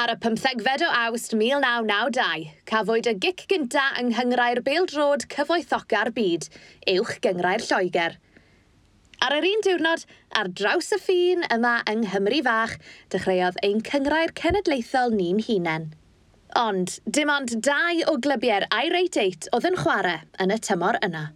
Ar y 15fed o awst 1992, cafwyd y gic gynta yng nghyngrau'r Beildrod cyfoethoca'r byd, uwch gyngrau'r Lloegr. Ar yr un diwrnod, ar draws y ffin yma yng Nghymru fach, dechreuodd ein cyngrau'r cenedlaethol ni'n hunain. Ond, dim ond dau o glybiau'r I-Rate 8 oedd yn chwarae yn y tymor yna.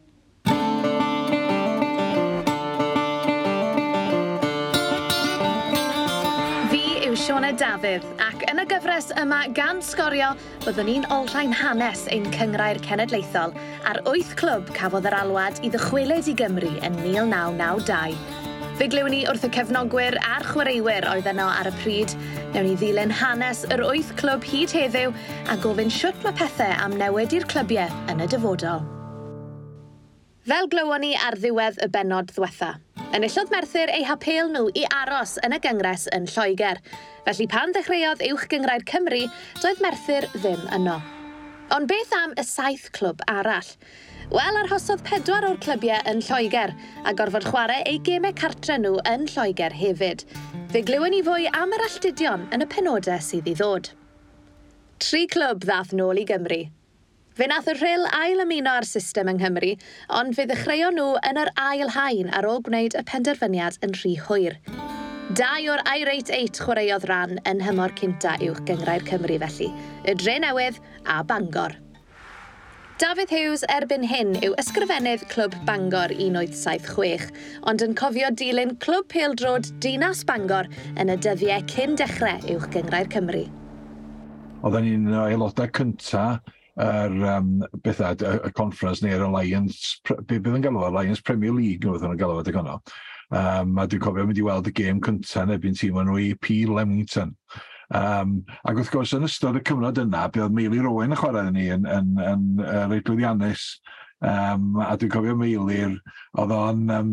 Sione Dafydd, ac yn y gyfres yma gan sgorio, byddwn ni'n olrhain hanes ein cyngrair cenedlaethol a'r wyth clwb cafodd yr alwad i ddychwelyd i Gymru yn 1992. Fe glywn ni wrth y cefnogwyr a'r chwaraewyr oedd yno ar y pryd. Newn ni ddilyn hanes yr wyth clwb hyd heddiw a gofyn siwt mae pethau am newid i'r clybiau yn y dyfodol. Fel glywon ni ar ddiwedd y benod ddiwethaf, Enillodd Merthyr eu hapel nhw i aros yn y gyngres yn Lloegr, felly pan ddechreuodd uwch gyngraed Cymru, doedd Merthyr ddim yno. Ond beth am y saith clwb arall? Wel, arhosodd pedwar o'r clybiau yn Lloegr a gorfod chwarae eu gemau cartre nhw yn Lloegr hefyd. Fe glywon ni fwy am yr alltudion yn y penodau sydd i ddod. Tri clwb ddath nôl i Gymru, Fe nath y rhyl ail ymuno ar system yng Nghymru, ond fe ddechreuon nhw yn yr ail hain ar ôl gwneud y penderfyniad yn rhy hwyr. Dau o'r Irate 8 chwaraeodd ran yn hymor cynta uwch gyngrau'r Cymru felly, y Dre Newydd a Bangor. David Hughes erbyn hyn yw ysgrifennydd Clwb Bangor 1876, ond yn cofio dilyn Clwb Pildrod Dinas Bangor yn y dyddiau cyn dechrau uwch gyngrau'r Cymru. Oedden ni'n aelodau cyntaf yr um, bethau, y y conference neu'r Alliance, be bydd yn galw Alliance Premier League, nhw yn galw ag honno. Um, a dwi'n cofio mynd i weld y gêm cyntaf yn ebyn tîm nhw i P. Lemington. Um, ac wrth gwrs, yn ystod y cyfnod yna, bydd Meili Rowan yn chwarae ni yn, yn, yn, yn, yn reidwyddiannus Um, a dwi'n cofio meilir, oedd o'n, um,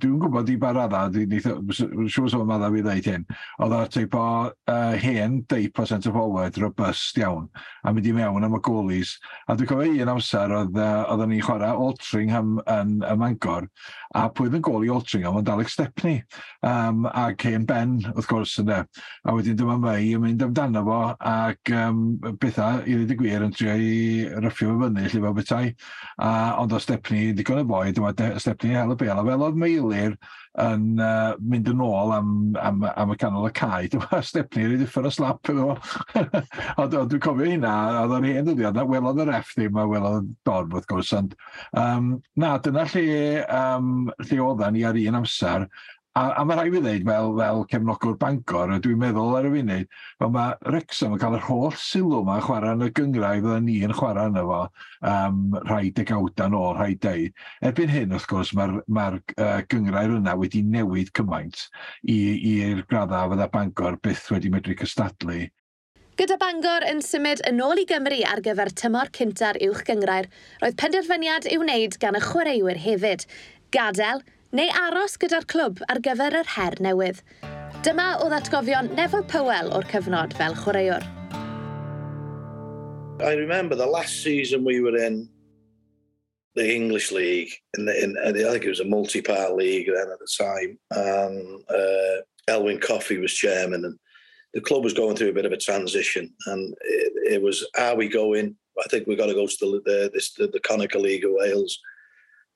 dwi'n gwybod i ba radda, dwi'n siŵr sôn madda fi ddeud hyn, oedd o'r teip o uh, hen deip o centre forward, robust iawn, a mynd i mewn am y goalies. A dwi'n cofio un amser oedd, uh, oedden ni'n chwarae Altringham yn, yn Mangor, a pwydd yn i Altringham ond Alex Stepney, um, a Cain Ben, wrth gwrs, yna. A wedyn dyma mai yn mynd amdano fo, ac um, bethau, i ddweud y gwir, yn trio i ryffio fy fyny, lle fel bethau. A ond o Stepney, digon y boed, dyma Stepney hel y bel. A fel oedd Meilir yn uh, mynd yn ôl am, am, am y canol y cae, dyma Stepney wedi ffyr y slap efo. ond dwi'n cofio hynna, oedd o'n hen dyddiad, na welodd y ref ddim, a welodd dorf wrth gwrs. Ond, um, na, dyna lle, um, lle oeddan ni ar un amser, A, a mae rhaid i fi ddweud, fel, fel cefnogwr Bangor, a dwi'n meddwl ar y funud, fel mae Wrexham yn cael yr holl sylw yma chwarae yn y gyngrau fydda ni yn chwarae yna fo um, rhai degawdan nôl, rhai deu. Erbyn hyn, wrth gwrs, mae'r mae uh, gyngrau yna wedi newid cymaint i'r graddau fydda Bangor byth wedi medru cystadlu. Gyda Bangor yn symud yn ôl i Gymru ar gyfer tymor cynta'r uwch gyngrair, roedd penderfyniad i'w wneud gan y chwaraewyr hefyd. Gadael, neu aros gyda'r clwb ar gyfer yr her newydd. Dyma o ddatgofion Neville Powell o'r cyfnod fel chwaraewr. I remember the last season we were in the English league, in the, in, I think it was a multi-part league then at the time, and uh, Elwin Coffey was chairman, and the club was going through a bit of a transition, and it, it was, are we going? I think we've got to go to the the, this, the, the Conica League of Wales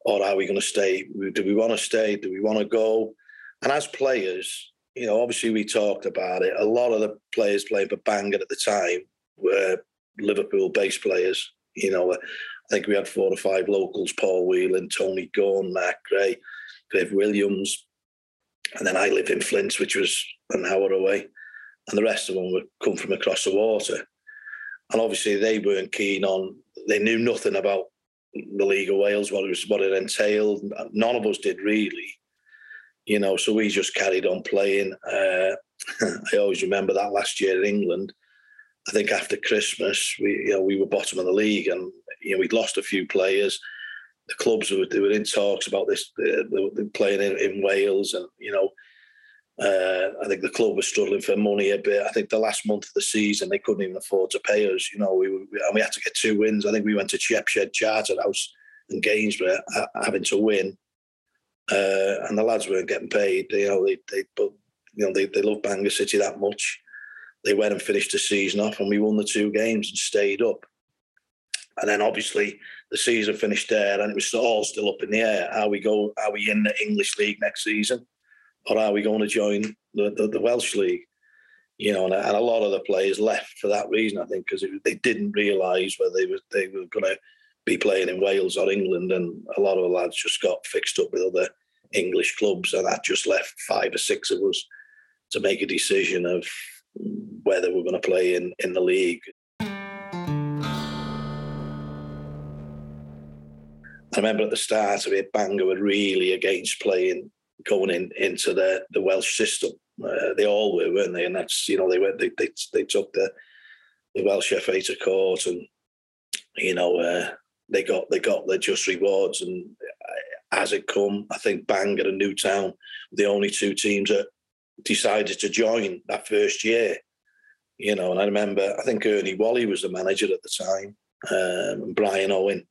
or are we going to stay? Do we want to stay? Do we want to go? And as players, you know, obviously we talked about it. A lot of the players playing for Bangor at the time were Liverpool-based players. You know, uh, I think we had four or five locals: Paul Whelan, Tony Gorn, Mark Gray, Dave Williams, and then I live in Flint, which was an hour away, and the rest of them would come from across the water. And obviously, they weren't keen on. They knew nothing about the League of Wales, what it was, what it entailed. None of us did really, you know. So we just carried on playing. Uh, I always remember that last year in England. I think after Christmas, we you know we were bottom of the league, and you know we'd lost a few players. The clubs were they were in talks about this, uh, they were playing in, in Wales, and you know uh, I think the club was struggling for money a bit. I think the last month of the season they couldn't even afford to pay us. You know, we, we and we had to get two wins. I think we went to Shepshed Charterhouse and Gainsborough having to win, uh, and the lads weren't getting paid. You know, they they but you know they they love Bangor City that much. they went and finished the season off, and we won the two games and stayed up. And then obviously the season finished there, and it was all still up in the air. Are we go? Are we in the English league next season, or are we going to join the, the, the Welsh league? You know, and, and, a lot of the players left for that reason. I think because they didn't realise whether they were they were going to be playing in Wales or England, and a lot of the lads just got fixed up with other English clubs, and that just left five or six of us to make a decision of whether we're going to play in in the league. I remember at the start of it, Bangor were really against playing going in into the the Welsh system. Uh, they all were, weren't they? And that's you know they went they they, they took the the Welsh FA to court, and you know uh, they got they got their just rewards. And as it come, I think Bangor and Newtown the only two teams that decided to join that first year. You know, and I remember I think Ernie Wally was the manager at the time, um, and Brian Owen.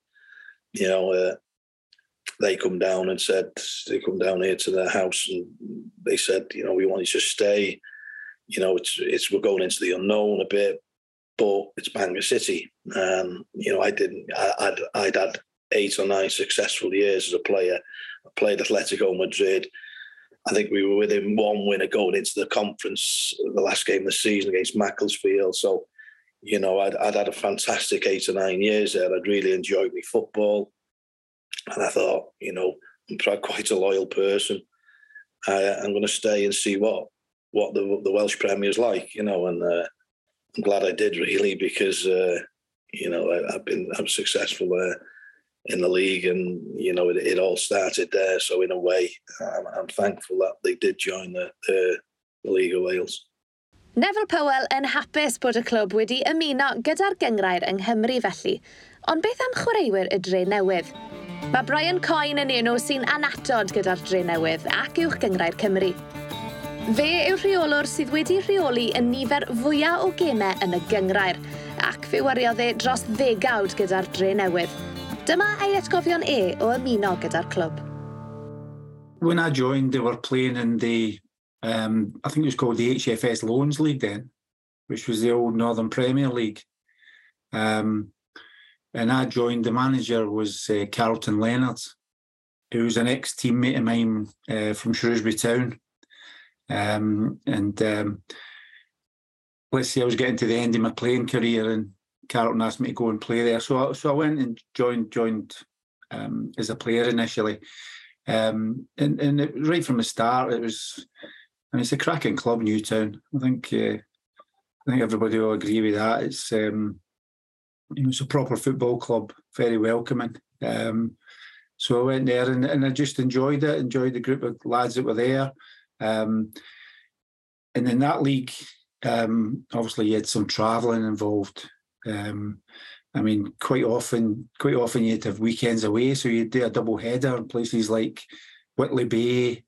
You know, uh, they come down and said they come down here to their house and they said, you know, we want you to stay. You know, it's it's we're going into the unknown a bit, but it's Bangor City. And you know, I didn't. I, I'd I'd had eight or nine successful years as a player. I played Atletico Madrid. I think we were within one win of going into the conference, the last game of the season against Macclesfield. So, you know, I'd, I'd had a fantastic eight or nine years there. I'd really enjoyed my football. And I thought, you know, I'm quite a loyal person. I, uh, I'm going to stay and see what what the the Welsh Premier's like, you know. And uh, I'm glad I did really because uh, you know I, have been I'm successful there in the league, and you know it, it all started there. So in a way, I'm, I'm thankful that they did join the, the, the League of Wales. Neville Powell yn hapus bod y clwb wedi ymuno gyda'r gyngrair yng Nghymru felly, ond beth am chwaraewyr y dre newydd? Mae Brian Coyne yn enw sy'n anatod gyda'r dre newydd ac uwch gyngrair Cymru. Fe yw rheolwr sydd wedi rheoli y nifer fwyaf o gemau yn y gyngrair ac fe wariodd e dros ddegawd gyda'r dre newydd. Dyma ei atgofion e o ymuno gyda'r clwb. When I joined, they were playing in the, um, I think it was called the HFS Loans League then, which was the old Northern Premier League. Um, and I joined, the manager was uh, Carlton Leonard, who was an ex-teammate of mine uh, from Shrewsbury Town. Um, and um, let's see, I was getting to the end of my playing career and Carlton asked me to go and play there. So, so I went and joined joined um, as a player initially, um, and and it, right from the start, it was. I mean, it's a cracking club, Newtown. I think uh, I think everybody will agree with that. It's um, you know, it's a proper football club, very welcoming. Um, so I went there and, and I just enjoyed it. Enjoyed the group of lads that were there. Um, and in that league, um, obviously, you had some travelling involved. Um, I mean, quite often, quite often you'd have weekends away, so you'd do a double header in places like Whitley Bay,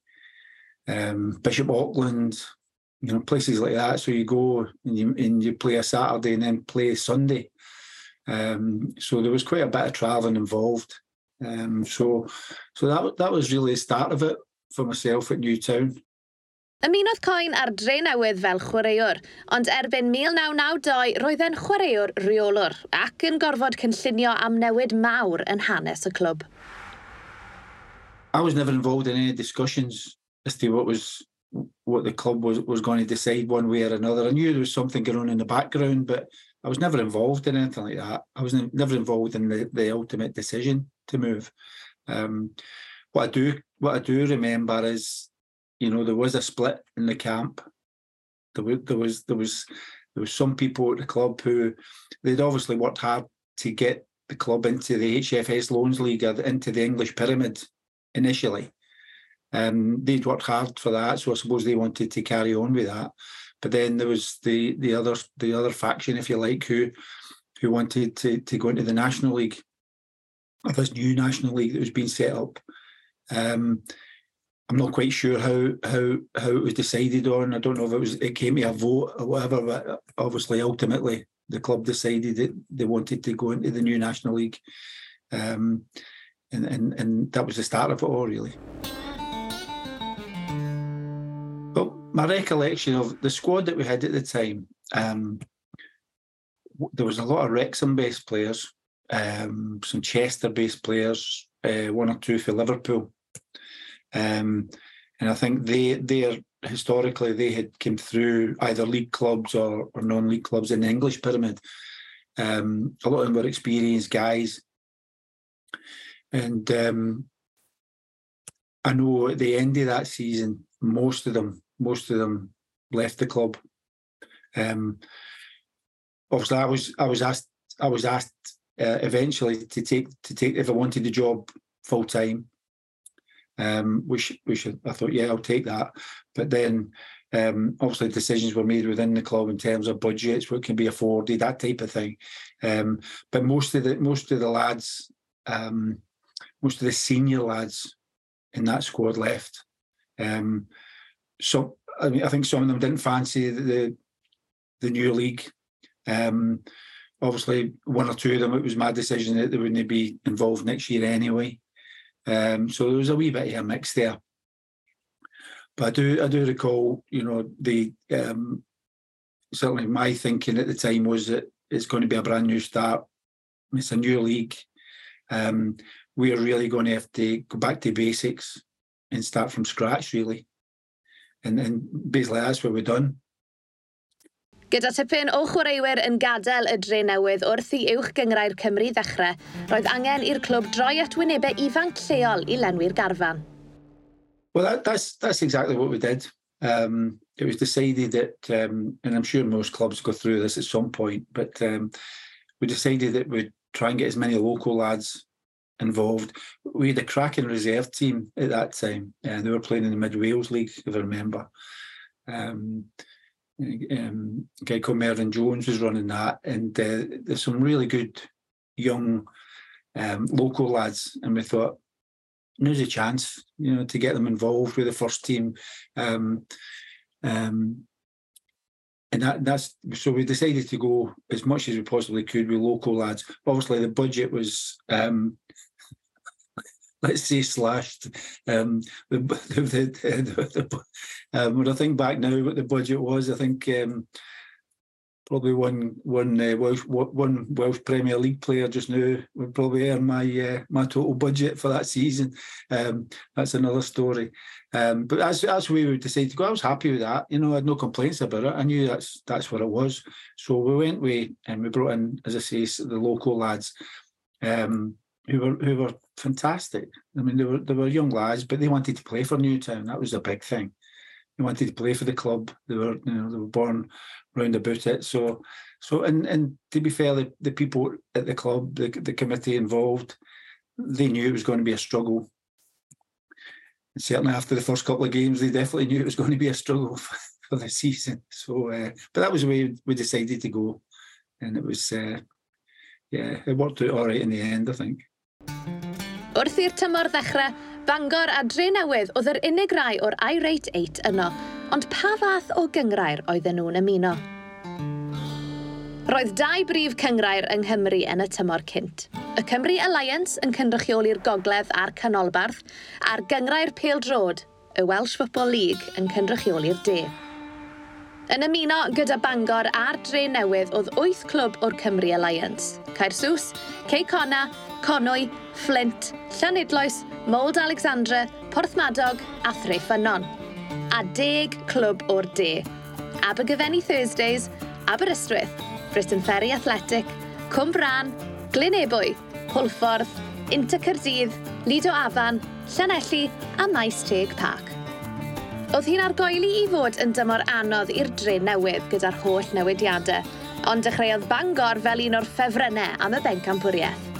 um, Bishop Auckland, you know, places like that. So you go and you and you play a Saturday and then play Sunday. Um, so there was quite a bit of travelling involved. Um, so so that, that was really the start of it for myself at Newtown. Ymunodd Coen ar dre newydd fel chwaraewr, ond erbyn 1992 roedd e'n chwaraewr reolwr ac yn gorfod cynllunio am newid mawr yn hanes y clwb. I was never involved in any discussions as to what was what the club was, was going to decide one way or another. I knew there was something going on in the background, but I was never involved in anything like that. I was never involved in the, the ultimate decision to move. Um, what I do what I do remember is you know, there was a split in the camp. There was there was there was there was some people at the club who they'd obviously worked hard to get the club into the HFS Loans League into the English pyramid initially. Um, they'd worked hard for that, so I suppose they wanted to carry on with that. But then there was the the other the other faction, if you like, who who wanted to to go into the National League, this new National League that was being set up. Um, I'm not quite sure how how how it was decided on. I don't know if it was it came to a vote or whatever. But obviously, ultimately, the club decided that they wanted to go into the new National League, um, and and and that was the start of it all, really. My recollection of the squad that we had at the time, um, there was a lot of Wrexham-based players, um, some Chester-based players, uh, one or two for Liverpool, um, and I think they they historically they had came through either league clubs or, or non-league clubs in the English pyramid. Um, a lot of them were experienced guys, and um, I know at the end of that season, most of them, most of them left the club. Um, obviously, I was I was asked I was asked uh, eventually to take to take if I wanted the job full time, um, which which I thought yeah I'll take that, but then um, obviously decisions were made within the club in terms of budgets, what can be afforded, that type of thing. Um, but most of the most of the lads, um, most of the senior lads in that squad left. Um, so I mean, I think some of them didn't fancy the the, the new league. Um, obviously, one or two of them, it was my decision that they wouldn't be involved next year anyway. Um, so there was a wee bit of a mix there. But I do, I do recall, you know, the um, certainly my thinking at the time was that it's going to be a brand new start. It's a new league. Um, we're really going to have to go back to basics and start from scratch, really. and, and basically that's what we've done. Gyda tipyn o chwaraewyr yn gadael y dre newydd wrth i uwch gyngrau'r Cymru ddechrau, roedd angen i'r clwb droi at wynebau ifanc lleol i lenwi'r garfan. Well, that, that's, that's exactly what we did. Um, it was decided that, um, and I'm sure most clubs go through this at some point, but um, we decided that we'd try and get as many local lads involved. We had a cracking reserve team at that time, and they were playing in the Mid Wales League, if I remember. Um, um, a guy called Mervyn Jones was running that, and uh, there's some really good young um, local lads, and we thought now's a chance, you know, to get them involved with the first team. Um, um, and that, that's so we decided to go as much as we possibly could with local lads. Obviously, the budget was um, let's say slashed. Um, the, the, the, um, when I think back now, what the budget was, I think um, probably one one uh, Welsh one Welsh Premier League player just now would probably earn my uh, my total budget for that season. Um, that's another story. Um, but as as we would decide to go, I was happy with that. You know, I had no complaints about it. I knew that's that's what it was. So we went we and we brought in, as I say, the local lads. Um, who were who were fantastic. I mean, they were they were young lads, but they wanted to play for Newtown. That was the big thing. They wanted to play for the club. They were you know they were born round about it. So so and and to be fair, the, the people at the club, the the committee involved, they knew it was going to be a struggle. And certainly after the first couple of games, they definitely knew it was going to be a struggle for, for the season. So, uh, but that was the way we decided to go, and it was. Uh, yeah, it worked out all right in the end, I think. Wrth i'r tymor ddechrau, Bangor a Dre Newydd oedd yr unig rai o'r I-Rate 8 yno, ond pa fath o gyngrair oedden nhw'n ymuno? Roedd dau brif cyngrair yng Nghymru yn y tymor cynt. Y Cymru Alliance yn cynrychioli'r gogledd a'r canolbarth, a'r gyngrair Pêl Drod, y Welsh Football League, yn cynrychioli'r de. Yn ymuno gyda Bangor a'r dre newydd oedd 8 clwb o'r Cymru Alliance. Caersws, Cei Cona Conwy, Flint, Llanidloes, Mold Alexandra, Porthmadog a Threifynon. A deg clwb o'r de. Abergyfennu Thursdays, Aberystwyth, Britain Ferry Athletic, Cwm Bran, Glynebwy, Hwlffordd, Inter Cyrdydd, Lido Afan, Llanelli a Maes Teg Park. Oedd hi'n argoeli i fod yn dymor anodd i'r dre newydd gyda'r holl newidiadau, ond dechreuodd Bangor fel un o'r ffefrynnau am y bencampwriaeth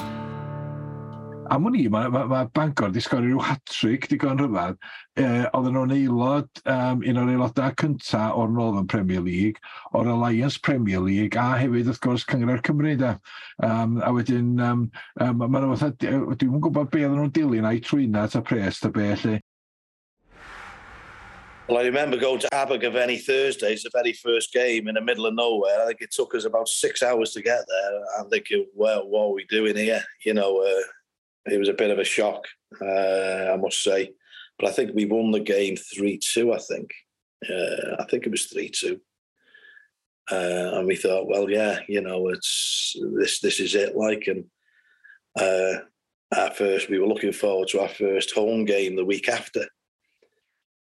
am o'n i, mae ma, ma Bangor di sgori rhyw hat-trick digon rhyfedd. E, oedden nhw'n aelod, um, un o'r aelodau cyntaf o'r Northern Premier League, o'r Alliance Premier League, a hefyd, wrth gwrs, Cyngor Cymru. Da. Um, a wedyn, um, um, maen nhw fatha, dwi'n gwybod be oedden nhw'n dilyn a'i trwyna at y pres, ta be, lle. Well, I remember going to Abergavenny Thursdays, the very first game in the middle of nowhere. I think it took us about six hours to get there. I'm thinking, well, what are we doing here? You know, uh, it was a bit of a shock, uh, I must say. But I think we won the game 3 2, I think. Uh, I think it was 3 2. Uh, and we thought, well, yeah, you know, it's this this is it. Like, and uh, our first, we were looking forward to our first home game the week after,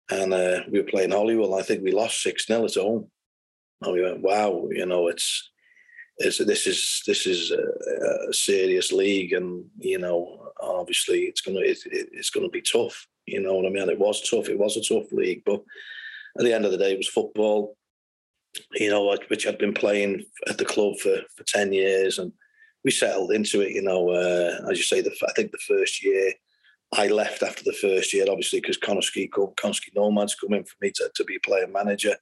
and uh, we were playing Holywell. I think we lost six 0 at home, and we went, wow, you know, it's. It's, this is this is a, a serious league, and you know, obviously, it's gonna it, it, it's gonna be tough. You know what I mean? It was tough. It was a tough league, but at the end of the day, it was football you know, which I'd been playing at the club for, for 10 years and we settled into it, you know, uh, as you say, the, I think the first year I left after the first year, obviously, because Connah's Quay, Conisky Nomads come in for me to, to be player manager,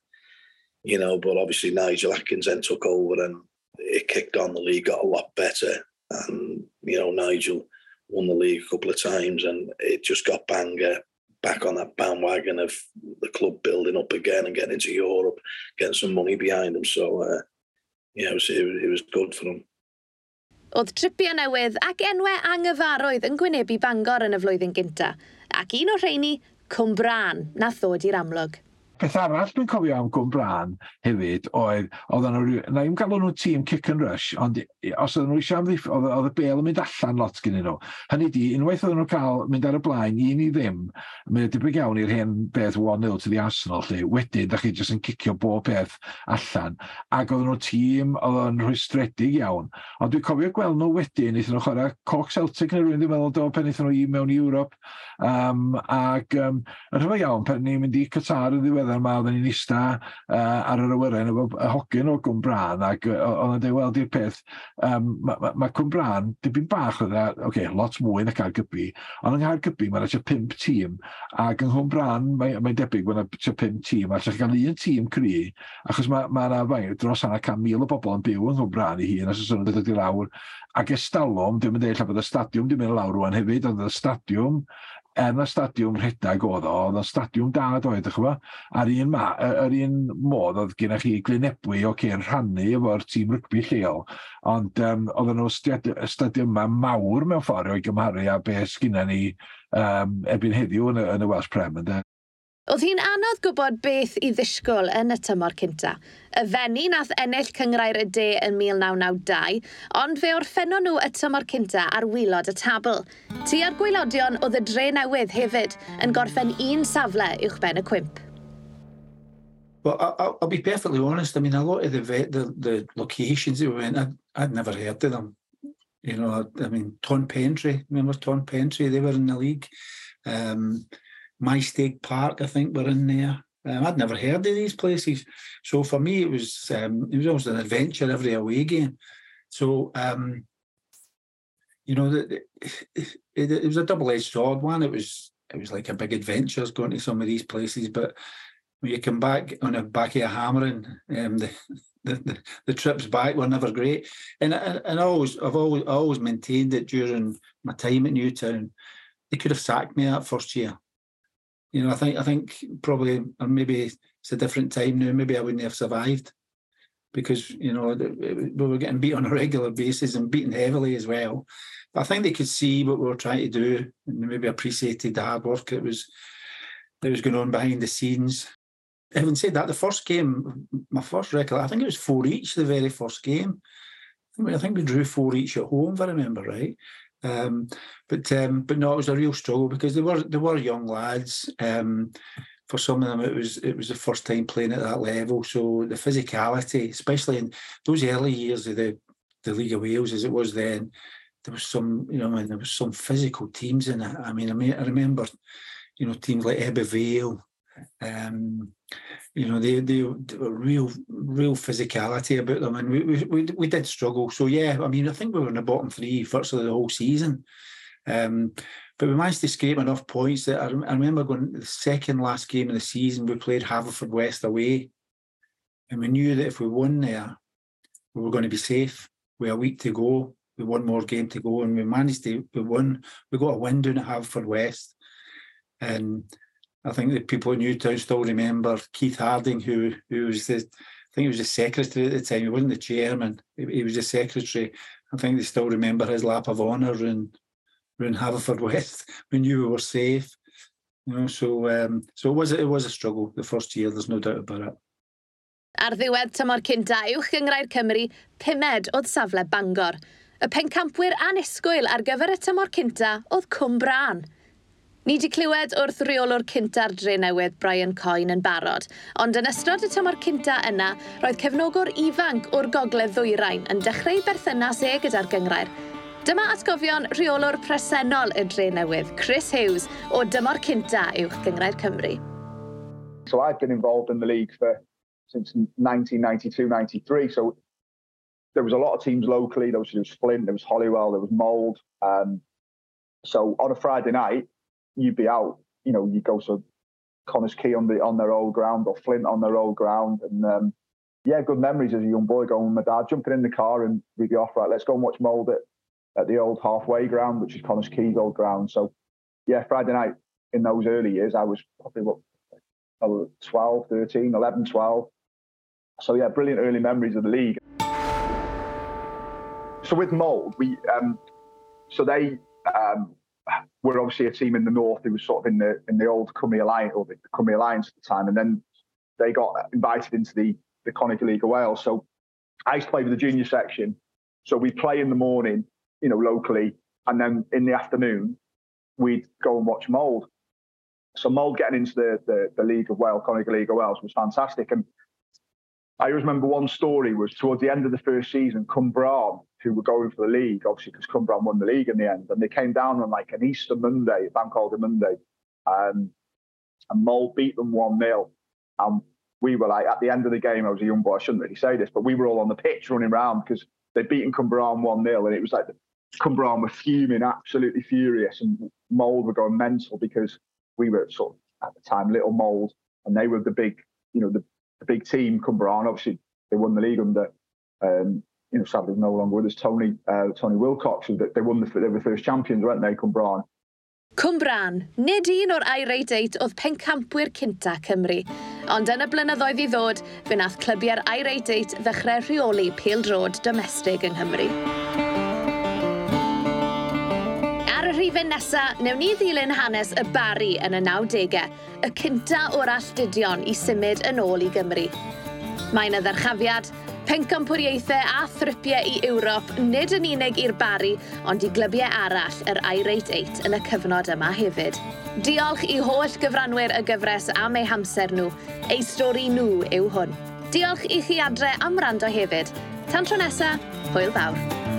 you know, but obviously Nigel Adkins then took over and it kicked on. The league got a lot better, and you know Nigel won the league a couple of times, and it just got banger back on that bandwagon of the club building up again and getting into Europe, getting some money behind them. So uh, yeah, it was, it, it was good for them. Oedd tripiau newydd ac enwau anghyfarwydd yn gwynebu Bangor yn y flwyddyn gyntaf, ac un o rheini, Cwmbran, na ddod i'r amlwg. Peth arall dwi'n cofio am Gwm Bran hefyd oedd, oedden nhw, na i'm galw nhw tîm kick and rush, ond os oedd nhw eisiau amddiff, oedd oedd y bel yn mynd allan lot gen nhw. Hynny di, unwaith oedd nhw cael mynd ar y blaen, un i ddim, mae'n debyg iawn i'r hen beth 1-0 to the Arsenal, lle wedyn, da chi jyst yn cicio bob peth allan. Ac oedd nhw tîm, oedd yn rhwystredig iawn. Ond dwi'n cofio gweld nhw wedyn, eithon nhw chwarae Cork Celtic neu rhywun dwi'n meddwl do, pen eithon nhw i mewn i Ewrop, Um, ac um, yn rhywbeth iawn, pan ni'n mynd i Qatar yn ddiweddar yma, oedden ni'n ista uh, ar yr awyren efo hogyn o Gwmbran, ac oedd yn dweud, wel, di'r peth, um, mae ma, ma Gwmbran, dipyn bach oedd oce, okay, lot mwy na Caergybi, ond yng Nghaergybi mae'n eisiau pimp tîm, ac yng Nghwmbran mae'n mae debyg mae'n eisiau pimp tîm, a eisiau cael un tîm cri, achos mae ma, ma dros hana can mil o bobl yn byw yng Nghwmbran i hun, os oes nhw'n dod i lawr, Ac estalwm, dwi'n mynd ella bod y stadiwm dwi'n mynd lawr rwan hefyd, ond y stadiwm, er na stadiwm rhedeg oedd o, oedd y stadiwm da doedd, ych Ar un, ma, ar un modd oedd gennych chi glinebwy o okay, rhannu efo'r tîm rygbi lleol, ond um, oedd nhw stadiwma mawr mewn ffordd o'i gymharu a beth sgynna ni um, ebyn heddiw yn y, yn y Welsh Prem, ynde? Oedd hi'n anodd gwybod beth i ddisgwyl yn y tymor cynta. Y fenni nath ennill cyngrair y de yn 1992, ond fe orffennon nhw y tymor cynta ar wylod y tabl. Tu ar gwylodion oedd y dre newydd hefyd yn gorffen un safle uwchben y cwmp. Well, I'll, I'll be perfectly honest. I mean, a lot of the, the, the locations that we went, I'd, I'd never heard of them. You know, I, I mean, Ton Pentry, remember Ton Pentry? They were in the league. Um, Maesteg Park, I think, were in there. Um, I'd never heard of these places, so for me it was um, it was almost an adventure every away game. So um, you know, it, it, it, was a double-edged sword. One, it was it was like a big adventure going to some of these places, but when you come back on the back of a hammering, um, the, the, the, the trips back were never great. And and I always I've always I always maintained that during my time at Newtown, they could have sacked me that first year you know, I think I think probably, or maybe it's a different time now. Maybe I wouldn't have survived because you know we were getting beat on a regular basis and beaten heavily as well. But I think they could see what we were trying to do and maybe appreciated the hard work that was that was going on behind the scenes. Having said that, the first game, my first record, I think it was four each. The very first game, I think we drew four each at home, if I remember right. Um, but um, but no, it was a real struggle because they were they were young lads. Um, for some of them, it was it was the first time playing at that level. So the physicality, especially in those early years of the the League of Wales, as it was then, there was some you know, I mean, there was some physical teams in it. I mean, I mean, I remember, you know, teams like Ebbw Vale, um, you know, they, they, they were real, real physicality about them, and we, we we did struggle. So yeah, I mean, I think we were in the bottom three virtually the whole season, um, but we managed to scrape enough points that I, I remember going the second last game of the season. We played Haverfordwest away, and we knew that if we won there, we were going to be safe. We had a week to go. We one more game to go, and we managed to. We won. We got a win down at Haverfordwest, and I think the people in Newtown still remember Keith Harding, who who was the, I think he was the secretary at the time. He wasn't the chairman. He, he was the secretary. I think they still remember his lap of honour in, in Haverfordwest when you were safe. You know, so um, so it was it was a struggle the first year. There's no doubt about it. Ar ddiwedd tymor cynta uwch gyngrair Cymru, pumed oedd safle Bangor. Y pencampwyr anisgwyl ar gyfer y tymor cynta oedd Cwm Bran – Ni wedi clywed wrth reolwr cynta'r dre newydd Brian Coyne yn barod, ond yn ystod y tymor cynta yna, roedd cefnogwr ifanc o'r gogledd ddwyrain yn dechrau berthynas e gyda'r gyngrair. Dyma atgofion reolwr presennol y dre newydd, Chris Hughes, o dymor cynta uwch gyngrair Cymru. So I've been involved in the league for since 1992-93, so there was a lot of teams locally. There was, there was Flint, there was Hollywell, there was Mould. Um, so on a Friday night, you'd be out. You know, you go to Connah's Quay on the on their old ground or Flint on their old ground, and um, yeah, good memories as a young boy going with my dad, jumping in the car and we'd be off. Right, let's go and watch Mold at, at the old halfway ground, which is Connah's Quay's old ground. So yeah, Friday night in those early years, I was probably what was 12, 13, 11, 12. So yeah, brilliant early memories of the league. So with Mold, we um, so they um, were obviously a team in the north who was sort of in the in the old Cymru Alliance or the Cymru Alliance at the time, and then they got invited into the the Konica League of Wales. So I used to play with the junior section. So we'd play in the morning, you know, locally, and then in the afternoon we'd go and watch Mold. So Mold getting into the, the, the League of Wales, Konica League of Wales, was fantastic. And I always remember one story was towards the end of the first season, Cwmbran, who were going for the league, obviously because Cwmbran won the league in the end, and they came down on like an Easter Monday, bank holiday Monday, um, and Mold beat them 1 0. And we were like, at the end of the game, I was a young boy, I shouldn't really say this, but we were all on the pitch running around because they'd beaten Cwmbran 1 0, and it was like Cwmbran were fuming, absolutely furious, and Mold were going mental because we were sort of at the time little mould, and they were the big, you know, the, the big team. Cwmbran, obviously, they won the league under, um, you know, sadly no longer with us, Tony uh, Tony Wilcox, that they won the, they were the first champions, weren't they, Cwmbran? Cwmbran, nid un o'r Irate 8 oedd pencampwyr cynta Cymru. Ond yn y blynyddoedd i ddod, fe nath clybiau'r Irate 8 ddechrau rheoli pêl-drod domestig yng Nghymru. Ar y rhifau nesaf, newn ni ddilyn hanes y Bari yn y 90au, y cynta o'r alltudion i symud yn ôl i Gymru. Mae'n y ddyrchafiad, Pencampwriaethau a thripiau i Ewrop nid yn unig i'r bari, ond i glybiau arall yr Irate 8 yn y cyfnod yma hefyd. Diolch i holl gyfranwyr y gyfres am eu hamser nhw. Eu stori nhw yw hwn. Diolch i chi adre am rando hefyd. Tan tro nesaf, hwyl fawr.